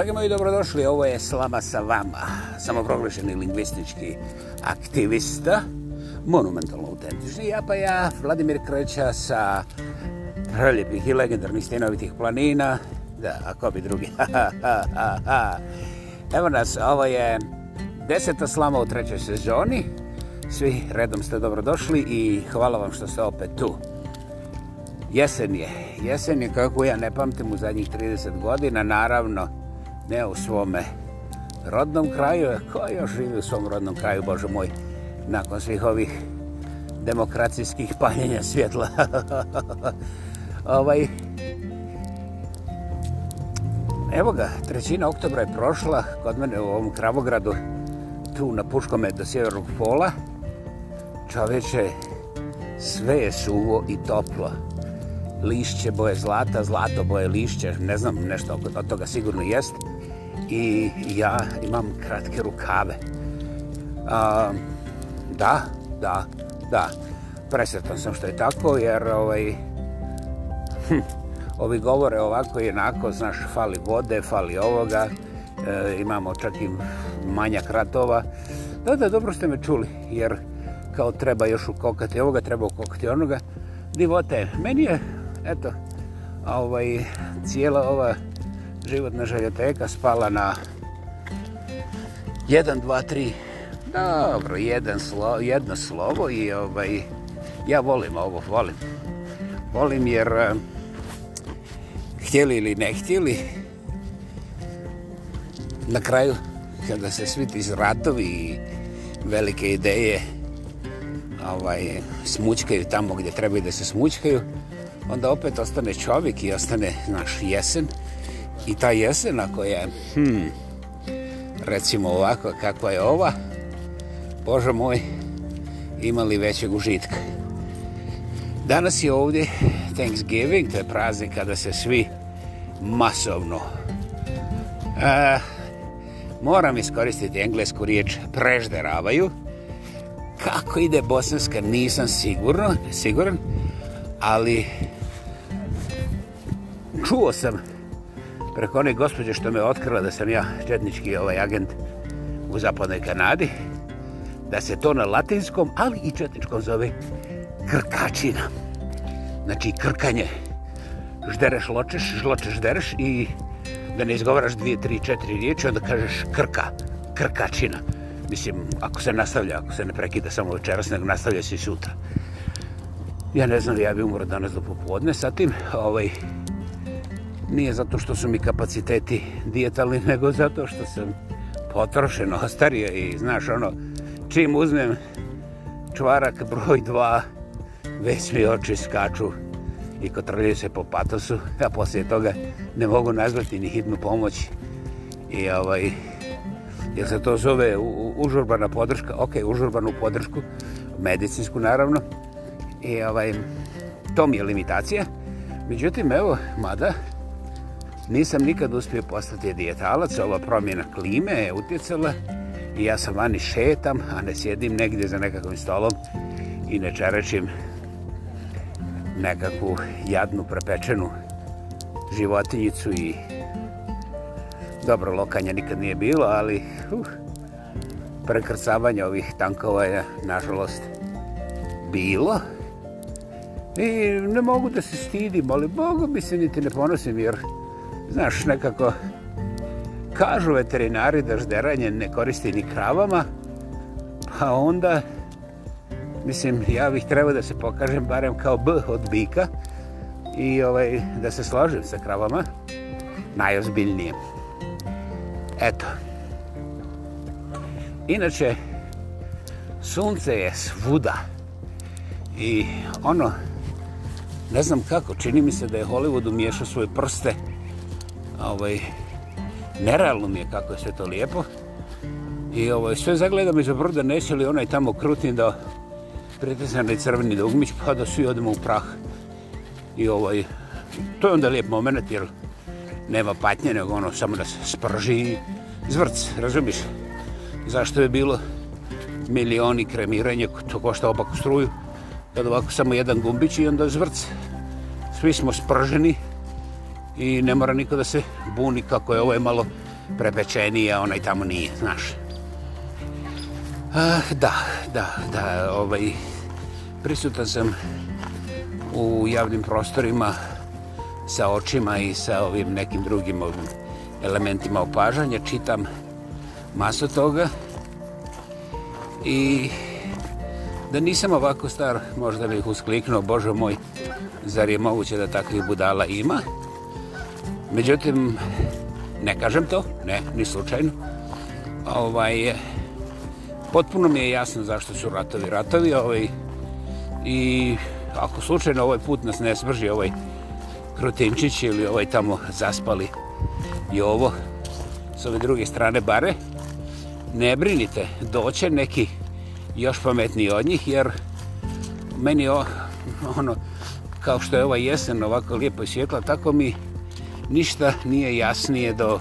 Dragi moji, dobrodošli, ovo je Slama sa vama, samoprogrešeni lingvistički aktivista, monumentalno autentični, ja pa ja, Vladimir Kreća sa preljepih i legendarnih stenovitih planina, da, ako bi drugi, ha, ha, ha, ha. Evo nas, ovo je deseta slama u trećoj sezoni, svi redom ste dobrodošli i hvala vam što ste opet tu. Jesen je, jesen je kako ja ne pamtim u zadnjih 30 godina, naravno, ne u svome rodnom kraju, ko još živi u svom rodnom kraju, Bože moj, nakon svih ovih demokracijskih paljenja svjetla. ovaj, evo ga, trećina oktobra je prošla kod mene u ovom Kravogradu, tu na Puškome do sjevernog pola. Čoveče, sve je suvo i toplo. Lišće boje zlata, zlato boje lišće, ne znam, nešto od toga sigurno jeste i ja imam kratke rukave. A, da, da, da. Presretan sam što je tako, jer ovaj, hm, ovi govore ovako i onako, znaš, fali vode, fali ovoga, e, imamo čak i manjak ratova. Da, da, dobro ste me čuli, jer kao treba još ukokati ovoga, treba ukokati onoga. Divote, meni je, eto, ovaj, cijela ova životna željoteka spala na 1, 2, 3, dobro, jedan slovo, jedno slovo i ovaj, ja volim ovo, volim. Volim jer eh, htjeli ili ne htjeli, na kraju kada se svi ti ratovi i velike ideje ovaj, smučkaju tamo gdje trebaju da se smučkaju, onda opet ostane čovjek i ostane naš jesen i ta jesena koja je, hmm, recimo ovako kakva je ova, Bože moj, imali većeg užitka. Danas je ovdje Thanksgiving, to je praznik kada se svi masovno. E, moram iskoristiti englesku riječ prežderavaju. Kako ide bosanska, nisam sigurno, siguran, ali čuo sam preko one gospođe što me otkrila da sam ja četnički ovaj agent u zapadnoj Kanadi, da se to na latinskom, ali i četničkom zove krkačina. Znači krkanje. Ždereš, ločeš, žločeš, dereš i da ne izgovaraš dvije, tri, četiri riječi, onda kažeš krka, krkačina. Mislim, ako se nastavlja, ako se ne prekida samo večeras, nego nastavlja se i sutra. Ja ne znam, ja bi umro danas do popodne sa tim. Ovaj, nije zato što su mi kapaciteti dijetali, nego zato što sam potrošeno ostario i znaš ono, čim uzmem čvarak broj 2, već mi oči skaču i kotrljaju se po patosu, a poslije toga ne mogu nazvati ni hitnu pomoć. I ovaj, jer se to zove u, u, užurbana podrška, ok, užurbanu podršku, medicinsku naravno, i ovaj, to mi je limitacija. Međutim, evo, mada, Nisam nikad uspio postati dijetalac, ova promjena klime je utjecala i ja sam vani šetam, a ne sjedim negdje za nekakvim stolom i ne čerečim nekakvu jadnu prepečenu životinjicu i dobro lokanja nikad nije bilo, ali uh, prekrcavanje ovih tankova je nažalost bilo. I ne mogu da se stidim, ali Bogu mi se niti ne ponosim jer Znaš, nekako, kažu veterinari da žderanje ne koristi ni kravama, pa onda, mislim, ja bih trebao da se pokažem barem kao B od bika i ovaj, da se složim sa kravama, najozbiljnije. Eto. Inače, sunce je svuda i ono, ne znam kako, čini mi se da je Hollywood umiješao svoje prste, ovaj, nerealno mi je kako je sve to lijepo. I ovaj, sve zagledam iza broda, neće li onaj tamo krutin da pritisane crveni dugmić, pa da svi odemo u prah. I ovaj, to je onda lijep moment, jer nema patnje, nego ono samo da se sprži zvrc, razumiš? Zašto je bilo milioni kremiranja, to košta opak struju, kad ovako samo jedan gumbić i onda zvrc. Svi smo sprženi, i ne mora niko da se buni kako je ovo je malo prepečenije, a onaj tamo nije, znaš. Uh, da, da, da, ovaj, prisutan sam u javnim prostorima sa očima i sa ovim nekim drugim ovim elementima opažanja, čitam maso toga i da nisam ovako star, možda bih uskliknuo, Bože moj, zar je moguće da takvih budala ima? Međutim, ne kažem to, ne, ni slučajno. Ovaj, potpuno mi je jasno zašto su ratovi ratovi. Ovaj, I ako slučajno ovaj put nas ne smrži ovaj Krutimčić ili ovaj tamo zaspali i ovo s ove druge strane bare, ne brinite, doće neki još pametniji od njih, jer meni o, ono, kao što je ova jesen ovako lijepo sjekla, tako mi je ništa nije jasnije do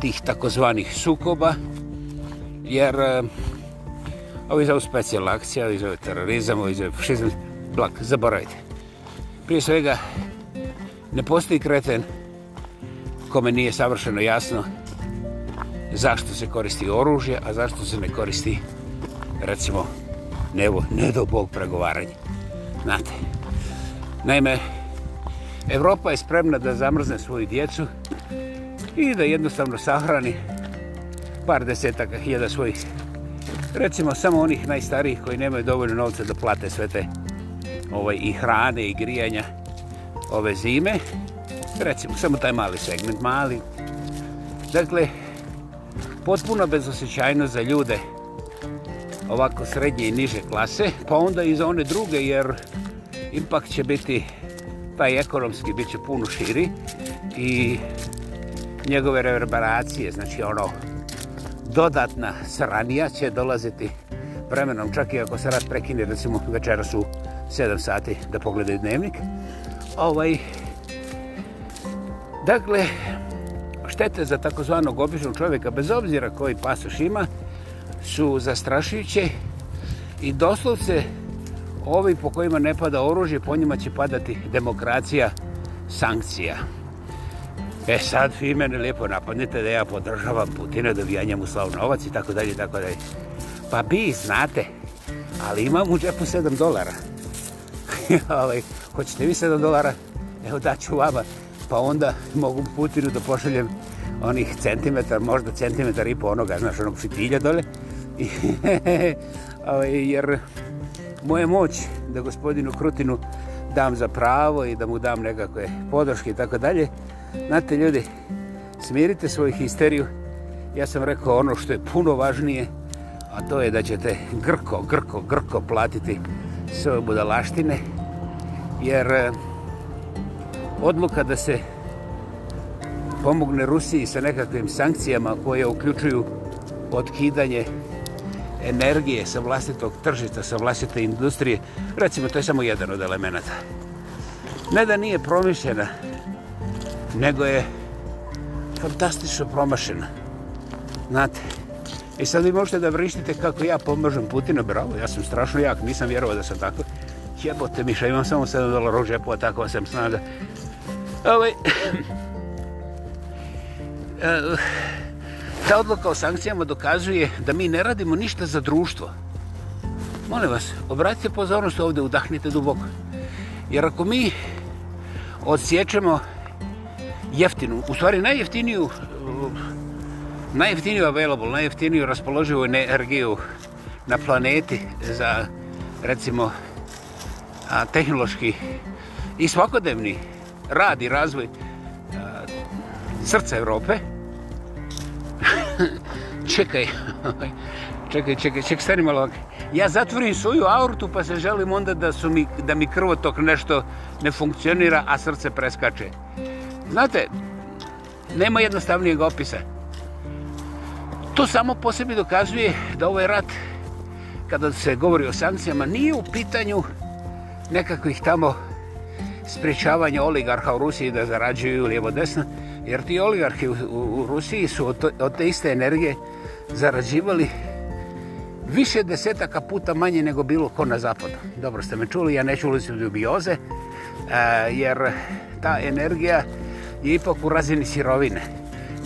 tih takozvanih sukoba, jer eh, ovi zove specijalna akcija, ovi zove terorizam, ovi zove fašizam, blak, zaboravite. Prije svega, ne postoji kreten kome nije savršeno jasno zašto se koristi oružje, a zašto se ne koristi, recimo, nevo, ne do Bog pregovaranje. Znate, naime, Evropa je spremna da zamrzne svoju djecu i da jednostavno sahrani par desetaka hiljada svojih. Recimo samo onih najstarijih koji nemaju dovoljno novca da plate sve te ovaj, i hrane i grijanja ove zime. Recimo samo taj mali segment, mali. Dakle, potpuno bezosećajno za ljude ovako srednje i niže klase, pa onda i za one druge, jer impak će biti pa i ekonomski bit će puno širi i njegove reverberacije, znači ono dodatna sranija će dolaziti vremenom, čak i ako se rad prekine, recimo večera su 7 sati da pogledaju dnevnik. Ovaj, dakle, štete za takozvanog običnog čovjeka, bez obzira koji pasoš ima, su zastrašujuće i doslovce se ovi po kojima ne pada oružje, po njima će padati demokracija, sankcija. E sad vi mene lijepo napadnite da ja podržavam Putina, dovijanjem u slav novac i tako dalje, tako dalje. Pa bi, znate, ali imam u džepu 7 dolara. ali, hoćete vi 7 dolara? Evo daću vama, pa onda mogu Putinu da pošaljem onih centimetar, možda centimetar i po onoga, znaš, onog fitilja dole. ali, jer moje moći da gospodinu Krutinu dam za pravo i da mu dam nekakve podrške i tako dalje. Znate, ljudi, smirite svoju histeriju. Ja sam rekao ono što je puno važnije, a to je da ćete grko, grko, grko platiti svoje budalaštine, jer eh, odluka da se pomogne Rusiji sa nekakvim sankcijama koje uključuju otkidanje energije sa vlastitog tržita, sa vlastite industrije. Recimo, to je samo jedan od elemenata. Ne da nije promišljena, nego je fantastično promašena. Znate, i e sad vi možete da vrištite kako ja pomožem Putinu, bravo, ja sam strašno jak, nisam vjerovao da sam tako. Jebote miša, imam samo 7 dolara u žepu, a tako sam snada. Ovo... Ovaj. E, Ta odluka o sankcijama dokazuje da mi ne radimo ništa za društvo. Molim vas, obratite pozornost ovdje, udahnite duboko. Jer ako mi odsjećemo jeftinu, u stvari najjeftiniju, najjeftiniju available, najjeftiniju raspoloživu energiju na planeti za, recimo, a, tehnološki i svakodnevni rad i razvoj a, srca Evrope, čekaj, ovaj, čekaj, čekaj, čekaj, stani malo. Ja zatvorim svoju aortu pa se želim onda da, su mi, da mi krvotok nešto ne funkcionira, a srce preskače. Znate, nema jednostavnijeg opisa. To samo po sebi dokazuje da ovaj rat, kada se govori o sankcijama, nije u pitanju nekakvih tamo sprečavanja oligarha u Rusiji da zarađuju lijevo desno, jer ti oligarki u, u, u Rusiji su od, to, od te iste energije zarađivali više desetaka puta manje nego bilo ko na zapadu. Dobro ste me čuli, ja neću ulici u dubioze, e, jer ta energija je ipak u razini sirovine.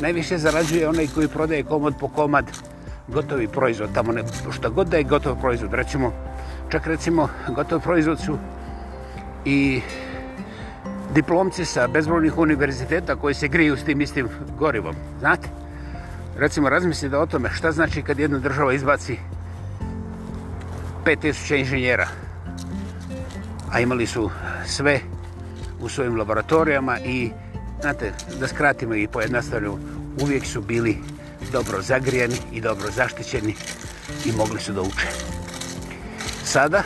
Najviše zarađuje onaj koji prodaje komad po komad gotovi proizvod, tamo ne, što god da je gotov proizvod, recimo, čak recimo, gotov proizvod su i diplomci sa bezbrojnih univerziteta koji se griju s tim istim gorivom. Znate, recimo razmislite o tome šta znači kad jedna država izbaci 5000 inženjera, a imali su sve u svojim laboratorijama i, znate, da skratimo i pojednostavljamo, uvijek su bili dobro zagrijeni i dobro zaštićeni i mogli su da uče. Sada,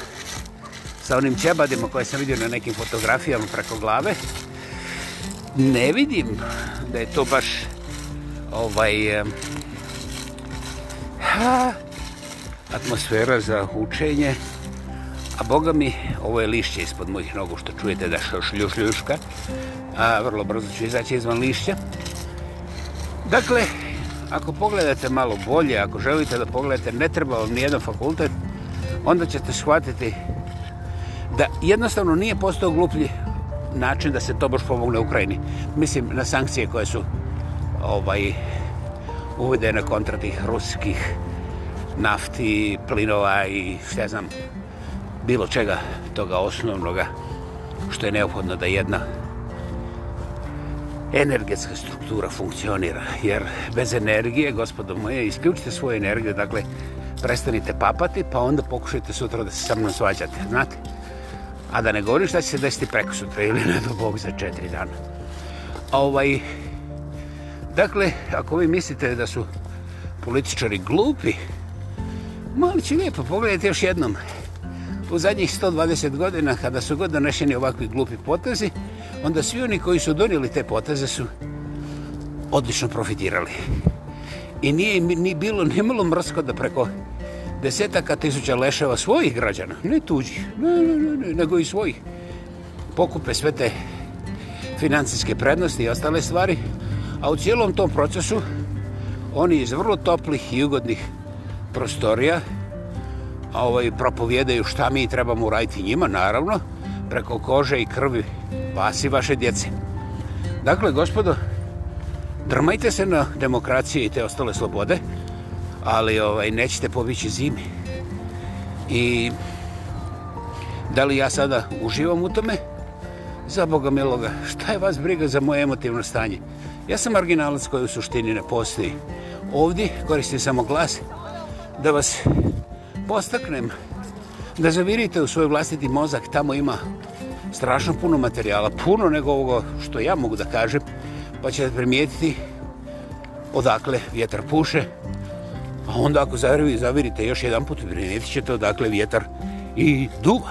sa onim ćebadima koje sam vidio na nekim fotografijama preko glave. Ne vidim da je to baš ovaj eh, ha, atmosfera za učenje. A boga mi, ovo je lišće ispod mojih nogu što čujete da što šljušljuška. A vrlo brzo ću izaći izvan lišća. Dakle, ako pogledate malo bolje, ako želite da pogledate, ne treba vam nijedan fakultet, onda ćete shvatiti da jednostavno nije postao gluplji način da se to baš pomogne Ukrajini. Mislim na sankcije koje su ovaj uvedene kontra tih ruskih nafti, plinova i šta znam, bilo čega toga osnovnoga što je neophodno da jedna energetska struktura funkcionira. Jer bez energije, gospodo moje, isključite svoju energiju, dakle, prestanite papati, pa onda pokušajte sutra da se sa mnom svađate. Znate? A da ne govorim šta će se desiti preko sutra ili ne do Bog za četiri dana. Ovaj, dakle, ako vi mislite da su političari glupi, mali će lijepo pogledati još jednom. U zadnjih 120 godina, kada su god donešeni ovakvi glupi potezi, onda svi oni koji su donijeli te poteze su odlično profitirali. I nije ni bilo nemalo mrsko da preko desetaka tisuća leševa svojih građana, ne tuđih, ne, ne, ne, ne, nego i svojih. Pokupe sve te financijske prednosti i ostale stvari, a u cijelom tom procesu oni iz vrlo toplih i ugodnih prostorija ovaj, propovjedaju šta mi trebamo uraditi njima, naravno, preko kože i krvi vas i vaše djece. Dakle, gospodo, drmajte se na demokracije i te ostale slobode, ali ovaj, nećete pobići zimi. I da li ja sada uživam u tome? Za Boga miloga, šta je vas briga za moje emotivno stanje? Ja sam marginalac koji u suštini ne postoji. Ovdje koristim samo glas da vas postaknem, da zavirite u svoj vlastiti mozak, tamo ima strašno puno materijala, puno nego ovoga što ja mogu da kažem, pa ćete primijetiti odakle vjetar puše, A pa onda ako zavirite, zavirite još jedan put, primijetit ćete odakle vjetar i duva.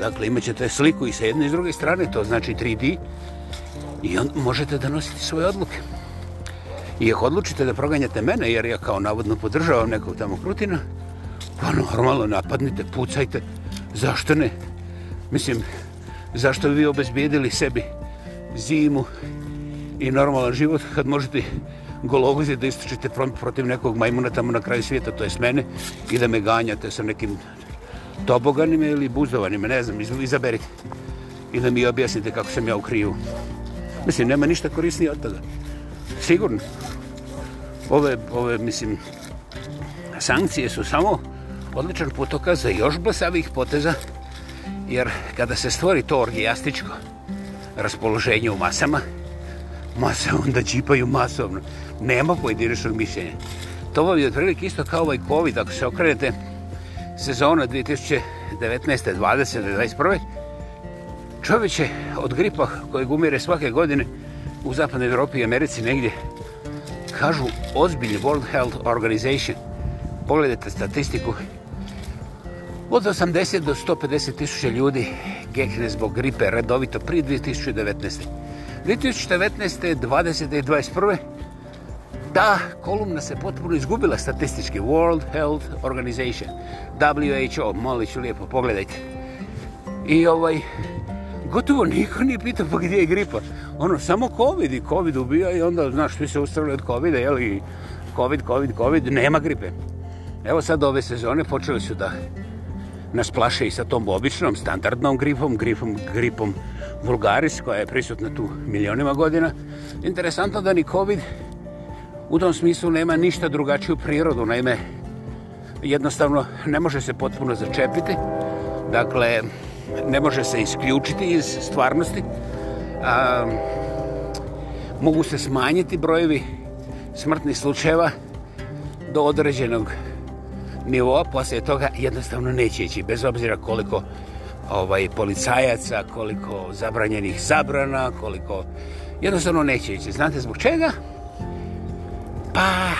Dakle, imat ćete sliku i sa jedne i s druge strane, to znači 3D. I on, možete da nosite svoje odluke. I ako odlučite da proganjate mene, jer ja kao navodno podržavam nekog tamo krutina, pa normalno napadnite, pucajte. Zašto ne? Mislim, zašto bi vi obezbijedili sebi zimu i normalan život kad možete gologuze da ističete protiv nekog majmuna tamo na kraju svijeta, to je s mene, i da me ganjate sa nekim toboganima ili buzovanima, ne znam, izaberite. I da mi objasnite kako sam ja u krivu. Mislim, nema ništa korisnije od toga. Sigurno. Ove, ove, mislim, sankcije su samo odličan putokaz za još blasavih poteza, jer kada se stvori to orgijastičko raspoloženje u masama, masa onda džipaju masovno nema pojedinačnog mišljenja. To vam je otprilike isto kao ovaj COVID, ako se okrenete sezona 2019. 20. 21. Čovječe od gripa koji umire svake godine u Zapadnoj Evropi i Americi negdje kažu ozbiljni World Health Organization. Pogledajte statistiku. Od 80 do 150 tisuća ljudi gekne zbog gripe redovito prije 2019. 2019. 20. i 21. Ta kolumna se potpuno izgubila statistički. World Health Organization, WHO, molit ću lijepo, pogledajte. I ovaj, gotovo niko nije pitao pa gdje je gripa. Ono, samo COVID i COVID ubija i onda, znaš, svi se ustavili od COVID-a, jel? I COVID, COVID, COVID, nema gripe. Evo sad ove sezone počeli su da nas plaše i sa tom običnom, standardnom gripom, gripom, gripom vulgaris, koja je prisutna tu milionima godina. Interesantno da ni COVID U tom smislu nema ništa drugačiju prirodu, naime, jednostavno ne može se potpuno začepiti, dakle, ne može se isključiti iz stvarnosti, a, mogu se smanjiti brojevi smrtnih slučajeva do određenog nivoa, poslije toga jednostavno neće ići, bez obzira koliko ovaj, policajaca, koliko zabranjenih zabrana, koliko jednostavno neće ići. Znate zbog čega? Znate zbog čega? Pa,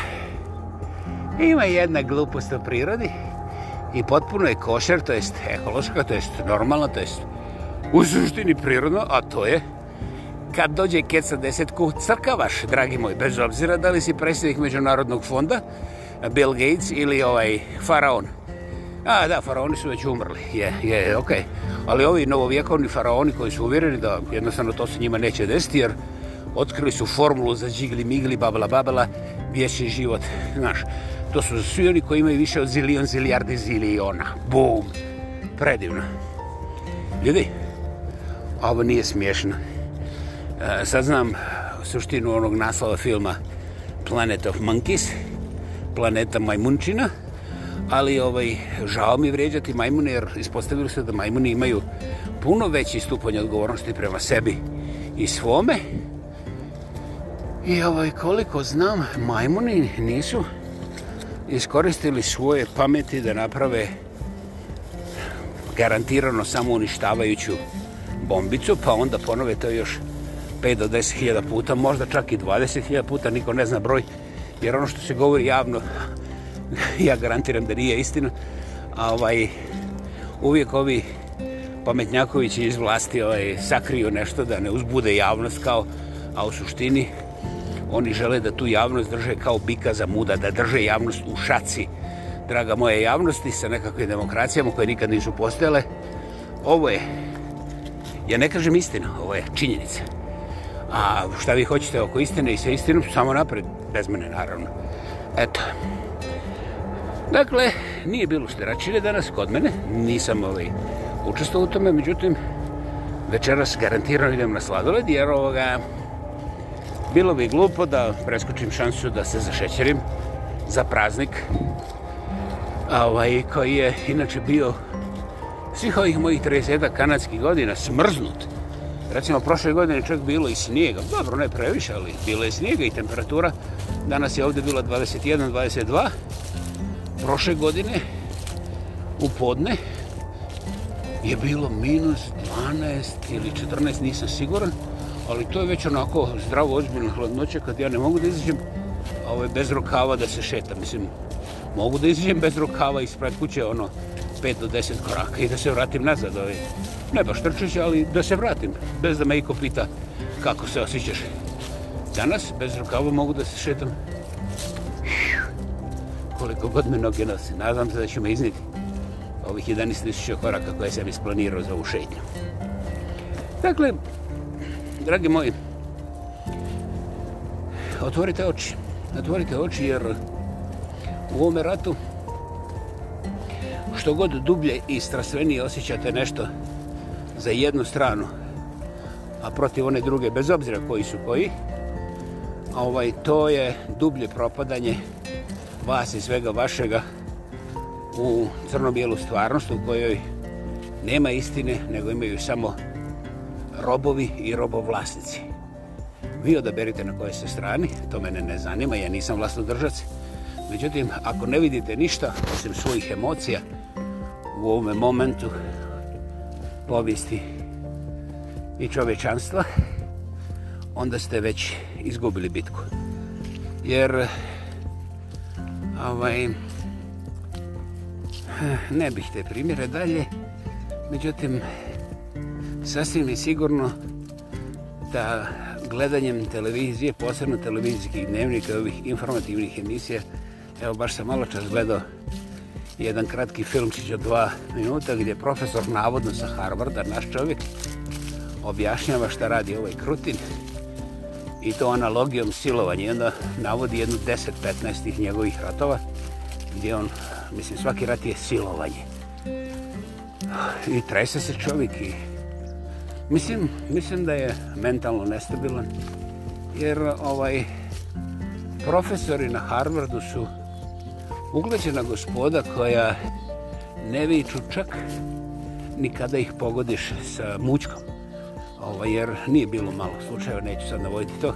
ima jedna glupost u prirodi i potpuno je košer, to jest ekološka, to jest normalna, to jest u suštini prirodno, a to je kad dođe kec sa desetku, crkavaš, dragi moj, bez obzira da li si predsjednik Međunarodnog fonda, Bill Gates ili ovaj faraon. A da, faraoni su već umrli, je, je, okej. Ali ovi novovjekovni faraoni koji su uvjereni da jednostavno to se njima neće desiti jer otkrili su formulu za džigli, migli, babla, babla, vječni život, znaš. To su svi oni koji imaju više od zilion, zilijardi, ziliona. Bum! Predivno. Ljudi, ovo nije smiješno. E, sad znam suštinu onog naslova filma Planet of Monkeys, planeta majmunčina, ali ovaj, žao mi vređati majmune jer ispostavili se da majmuni imaju puno veći stupanj odgovornosti prema sebi i svome, I ovaj, koliko znam, majmuni nisu iskoristili svoje pameti da naprave garantirano samo uništavajuću bombicu, pa onda ponove to još 5 do 10.000 puta, možda čak i 20.000 puta, niko ne zna broj, jer ono što se govori javno, ja garantiram da nije istina, a ovaj, uvijek ovi pametnjakovići iz vlasti ovaj, sakriju nešto da ne uzbude javnost kao, a u suštini Oni žele da tu javnost drže kao bika za muda, da drže javnost u šaci. Draga moja javnosti sa nekakvim demokracijama koje nikad nisu postojele, ovo je, ja ne kažem istina, ovo je činjenica. A šta vi hoćete oko istine i sa istinom, samo napred, bez mene naravno. Eto. Dakle, nije bilo šteračine danas kod mene, nisam ovaj učestvo u tome, međutim, večeras garantirano idem na sladoled, jer ovoga, Bilo bi glupo da preskočim šansu da se zašećerim za praznik ovaj, koji je inače bio svih ovih mojih 30 kanadskih godina smrznut. Recimo, prošle godine čak bilo i snijega. Dobro, ne previše, ali bilo je snijega i temperatura. Danas je ovdje bila 21-22. Prošle godine, u podne, je bilo minus 12 ili 14, nisam siguran ali to je već onako zdravo, ozbiljno hladnoće kad ja ne mogu da izađem ovaj, bez rokava da se šetam. Mislim, mogu da izađem bez rokava ispred kuće, ono, 5 do 10 koraka i da se vratim nazad. Ovaj. Ne baš trčeć, ali da se vratim, bez da me iko pita kako se osjećaš. Danas bez rukava mogu da se šetam koliko god me noge nosi. Nadam se da ću me izniti ovih 11.000 koraka koje sam isplanirao za ovu šetnju. Dakle, dragi moji, otvorite oči. Otvorite oči jer u ovome ratu što god dublje i strastvenije osjećate nešto za jednu stranu, a protiv one druge, bez obzira koji su koji, a ovaj, to je dublje propadanje vas i svega vašega u crno-bijelu stvarnost u kojoj nema istine, nego imaju samo istine robovi i robovlasnici. Vi odaberite na koje ste strani, to mene ne zanima, ja nisam vlasnodržac. Međutim, ako ne vidite ništa osim svojih emocija u ovome momentu povijesti i čovečanstva, onda ste već izgubili bitku. Jer ovaj, ne bih te primjere dalje, međutim, sasvim je sigurno da gledanjem televizije, posebno televizijskih dnevnika, ovih informativnih emisija, evo baš sam malo čas gledao jedan kratki filmčić od dva minuta gdje profesor navodno sa Harvarda, naš čovjek, objašnjava šta radi ovaj krutin i to analogijom silovanja. I onda navodi jednu 10-15 njegovih ratova gdje on, mislim, svaki rat je silovanje. I trese se čovjek i Mislim, mislim da je mentalno nestabilan, jer ovaj profesori na Harvardu su uglađena gospoda koja ne viču čak ni kada ih pogodiš sa mučkom. Ovaj, jer nije bilo malo slučaja, neću sad navoditi to.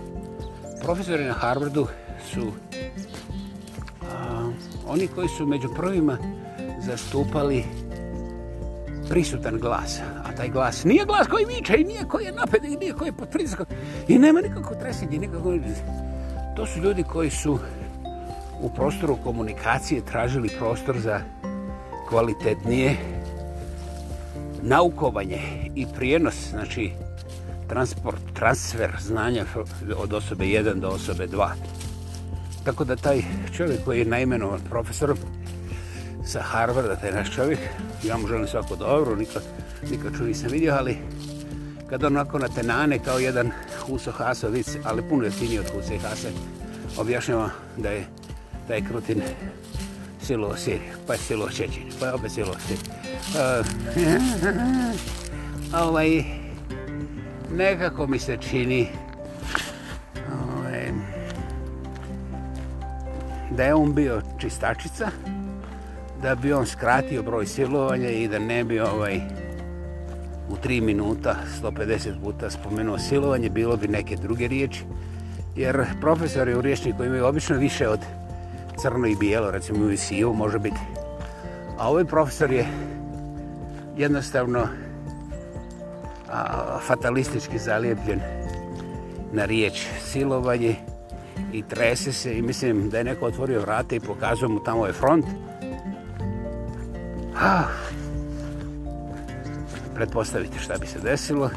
Profesori na Harvardu su a, oni koji su među prvima zastupali prisutan glas taj glas. Nije glas koji viče, nije koji je napad, nije koji je pod pritiskom. I nema nikakvog tresenja, nikakvog... To su ljudi koji su u prostoru komunikacije tražili prostor za kvalitetnije naukovanje i prijenos, znači transport, transfer znanja od osobe 1 do osobe 2. Tako da taj čovjek koji je naimenovan profesor sa Harvarda, taj naš čovjek, ja mu želim svako dobro, nikad nikad ču nisam vidio, ali kad on onako na tenane kao jedan Huso Hasovic, ali puno je finiji od Huse Hase, objašnjava da je taj krutin silo Sirije, pa je silo Čećin, pa je opet silo Sirije. Uh, ovaj, nekako mi se čini ovaj, da je on bio čistačica, da bi on skratio broj silovanja i da ne bi ovaj, uh, u tri minuta 150 puta spomenuo silovanje, bilo bi neke druge riječi. Jer profesori u riječniku imaju obično više od crno i bijelo, recimo i sivo može biti. A ovaj profesor je jednostavno a, fatalistički zalijepljen na riječ silovanje i trese se i mislim da je neko otvorio vrate i pokazuje mu tamo je front. Ah, pretpostaviti šta bi se desilo.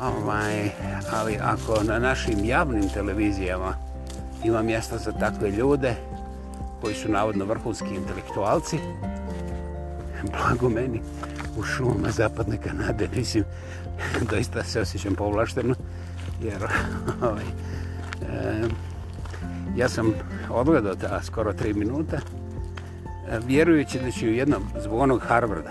Ovaj, ali ako na našim javnim televizijama ima mjesta za takve ljude koji su navodno vrhunski intelektualci, blago meni, u šumama zapadne Kanade, mislim, doista se osjećam povlašteno, jer ovaj, eh, ja sam odgledao ta skoro tri minuta, vjerujući da ću jednom zbog onog Harvarda,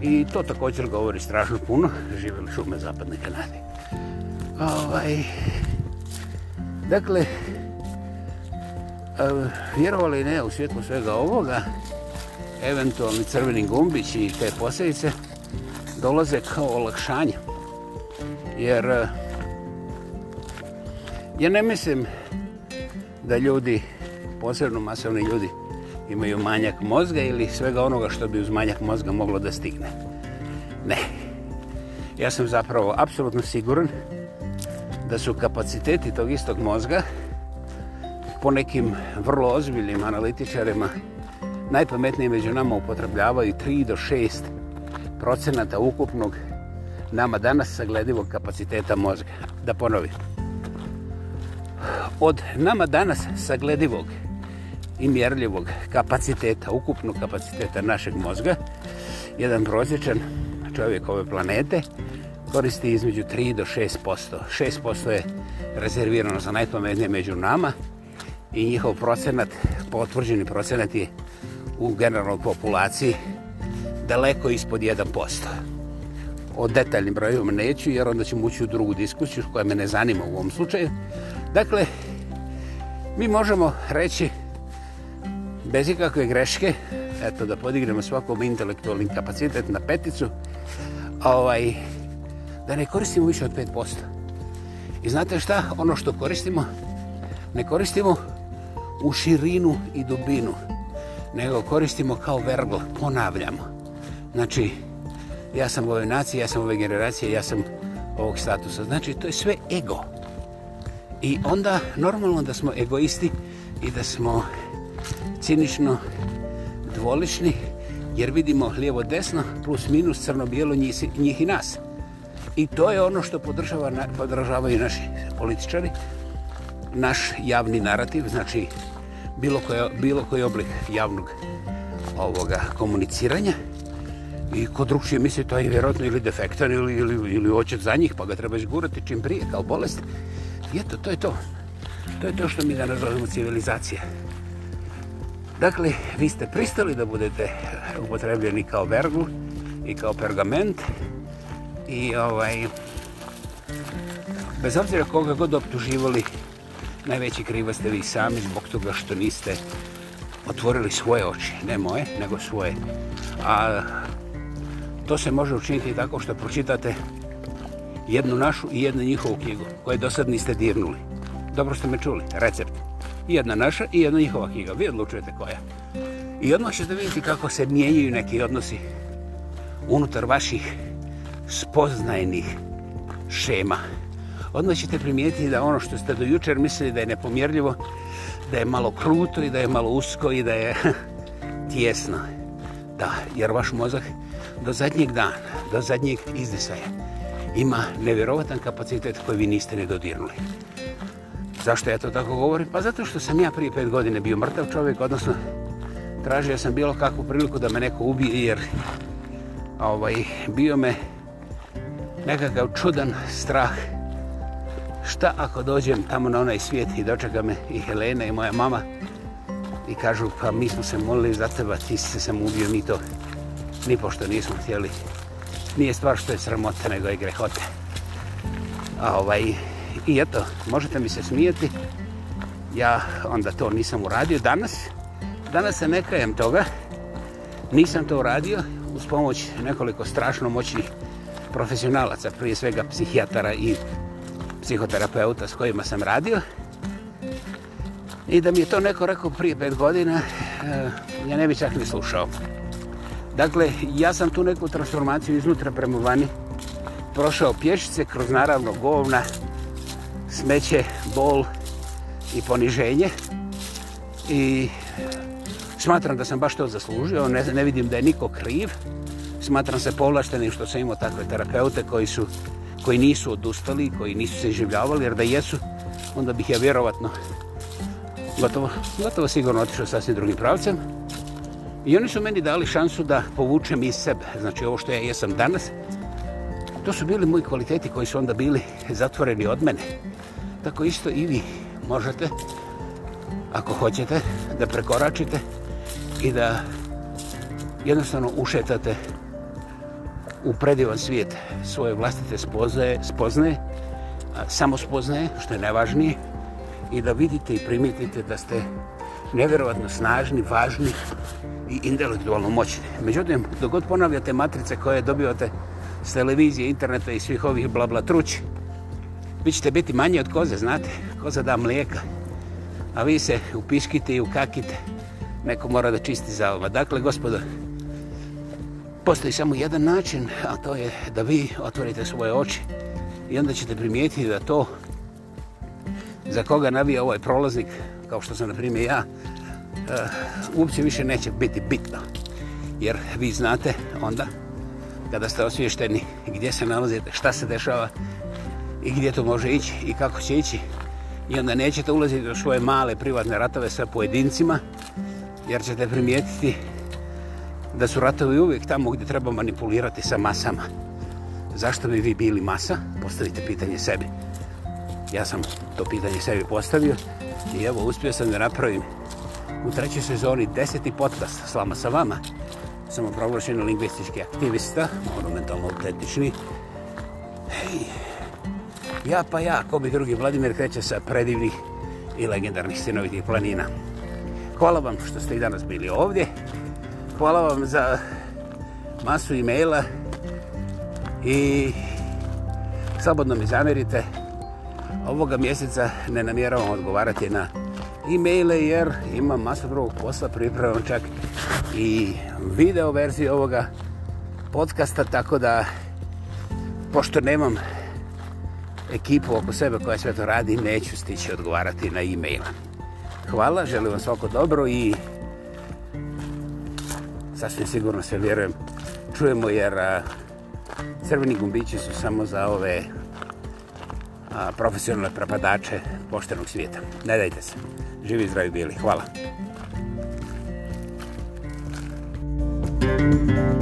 i to također govori strašno puno živele šume zapadne Kanade. Ovaj, dakle, vjerovali ne u svijetu svega ovoga, eventualni crveni gumbić i te posljedice dolaze kao olakšanje. Jer e, ja ne mislim da ljudi, posebno masovni ljudi, imaju manjak mozga ili svega onoga što bi uz manjak mozga moglo da stigne. Ne. Ja sam zapravo apsolutno siguran da su kapaciteti tog istog mozga po nekim vrlo ozbiljnim analitičarima najpametniji među nama upotrebljavaju 3 do 6 procenata ukupnog nama danas sagledivog kapaciteta mozga. Da ponovim. Od nama danas sagledivog kapaciteta i mjerljivog kapaciteta, ukupnog kapaciteta našeg mozga, jedan prozječan čovjek ove planete koristi između 3 do 6%. 6% je rezervirano za najpamednije među nama i njihov procenat, potvrđeni procenat je u generalnoj populaciji daleko ispod 1%. O detaljnim brojima neću jer onda ćemo ući u drugu diskusiju koja me ne zanima u ovom slučaju. Dakle, mi možemo reći bez ikakve greške, eto da podignemo svakom intelektualni kapacitet na peticu, ovaj, da ne koristimo više od 5%. I znate šta? Ono što koristimo, ne koristimo u širinu i dubinu, nego koristimo kao verglo, ponavljamo. Znači, ja sam u ovoj naciji, ja sam u ovoj generaciji, ja sam ovog statusa. Znači, to je sve ego. I onda, normalno da smo egoisti i da smo cinično dvolični, jer vidimo lijevo desno, plus minus crno bijelo njih, njih i nas. I to je ono što podržava, podržavaju naši političari, naš javni narativ, znači bilo koje, bilo koji oblik javnog ovoga komuniciranja. I ko drugšije misli, to je vjerojatno ili defektan ili, ili, ili očet za njih, pa ga treba izgurati čim prije, kao bolest. I eto, to je to. To je to što mi danas zovemo civilizacija. Dakle, vi ste pristali da budete upotrebljeni kao vergu i kao pergament i ovaj bez obzira koga god optuživali najveći kriva ste vi sami zbog toga što niste otvorili svoje oči, ne moje, nego svoje. A to se može učiniti tako što pročitate jednu našu i jednu njihovu knjigu koje do sad niste dirnuli. Dobro ste me čuli, recept jedna naša i jedna njihova knjiga. Vi odlučujete koja. I odmah ćete vidjeti kako se mijenjaju neki odnosi unutar vaših spoznajnih šema. Odmah ćete primijetiti da ono što ste do jučer mislili da je nepomjerljivo, da je malo kruto i da je malo usko i da je tjesno. Da, jer vaš mozak do zadnjeg dana, do zadnjeg izdisaja ima nevjerovatan kapacitet koji vi niste ne dodirnuli. Zašto ja to tako govorim? Pa zato što sam ja prije pet godine bio mrtav čovjek, odnosno tražio sam bilo kakvu priliku da me neko ubije, jer ovaj, bio me nekakav čudan strah. Šta ako dođem tamo na onaj svijet i dočeka me i Helena i moja mama i kažu pa mi smo se molili za teba, ti se sam ubio, ni to, ni pošto nismo htjeli. Nije stvar što je sramota, nego je grehote. A ovaj, I eto, možete mi se smijeti, ja onda to nisam uradio. Danas, danas se nekajem toga, nisam to uradio uz pomoć nekoliko strašno moćnih profesionalaca, prije svega psihijatara i psihoterapeuta s kojima sam radio. I da mi je to neko rekao prije pet godina, e, ja ne bi čak ni slušao. Dakle, ja sam tu neku transformaciju iznutra prema vani prošao pješice kroz naravno govna, smeće, bol i poniženje. I smatram da sam baš to zaslužio, ne, ne vidim da je niko kriv. Smatram se povlaštenim što sam imao takve terapeute koji, su, koji nisu odustali, koji nisu se življavali, jer da jesu, onda bih ja vjerovatno gotovo, gotovo sigurno otišao sasvim drugim pravcem. I oni su meni dali šansu da povučem iz sebe, znači ovo što ja jesam danas, To su bili moji kvaliteti koji su onda bili zatvoreni od mene tako isto i vi možete, ako hoćete, da prekoračite i da jednostavno ušetate u predivan svijet svoje vlastite spoznaje, spoznaje samo spoznaje, što je nevažnije, i da vidite i primitite da ste nevjerovatno snažni, važni i intelektualno moćni. Međutim, dok god ponavljate matrice koje dobivate s televizije, interneta i svih ovih blabla truća, vi ćete biti manji od koze, znate, koza da mlijeka, a vi se upiškite i ukakite, neko mora da čisti za ovo. Dakle, gospodo, postoji samo jedan način, a to je da vi otvorite svoje oči i onda ćete primijetiti da to za koga navija ovaj prolaznik, kao što sam na primjer ja, eh, uopće više neće biti bitno. Jer vi znate onda, kada ste osvješteni, gdje se nalazite, šta se dešava, i gdje to može ići i kako će ići. I onda nećete ulaziti u svoje male privatne ratove sa pojedincima, jer ćete primijetiti da su ratovi uvijek tamo gdje treba manipulirati sa masama. Zašto bi vi bili masa? Postavite pitanje sebi. Ja sam to pitanje sebi postavio i evo uspio sam da napravim u trećoj sezoni deseti podcast Slama sa vama. Samo proglašeno lingvistički aktivista, monumentalno autentični. Hej! Ja pa ja, ko bi drugi Vladimir kreće sa predivnih i legendarnih sinovitih planina. Hvala vam što ste i danas bili ovdje. Hvala vam za masu e-maila i slobodno mi zamerite. Ovoga mjeseca ne namjeravam odgovarati na e-maile jer imam masu drugog posla, pripravam čak i video verziju ovoga podcasta, tako da pošto nemam ekipu oko sebe koja sve to radi, neću stići odgovarati na e-maila. Hvala, želim vam svako dobro i sasvim sigurno se vjerujem. Čujemo jer a, crveni gumbići su samo za ove a, profesionalne prepadače poštenog svijeta. Ne dajte se. Živi i zdravi bili. Hvala. Thank you.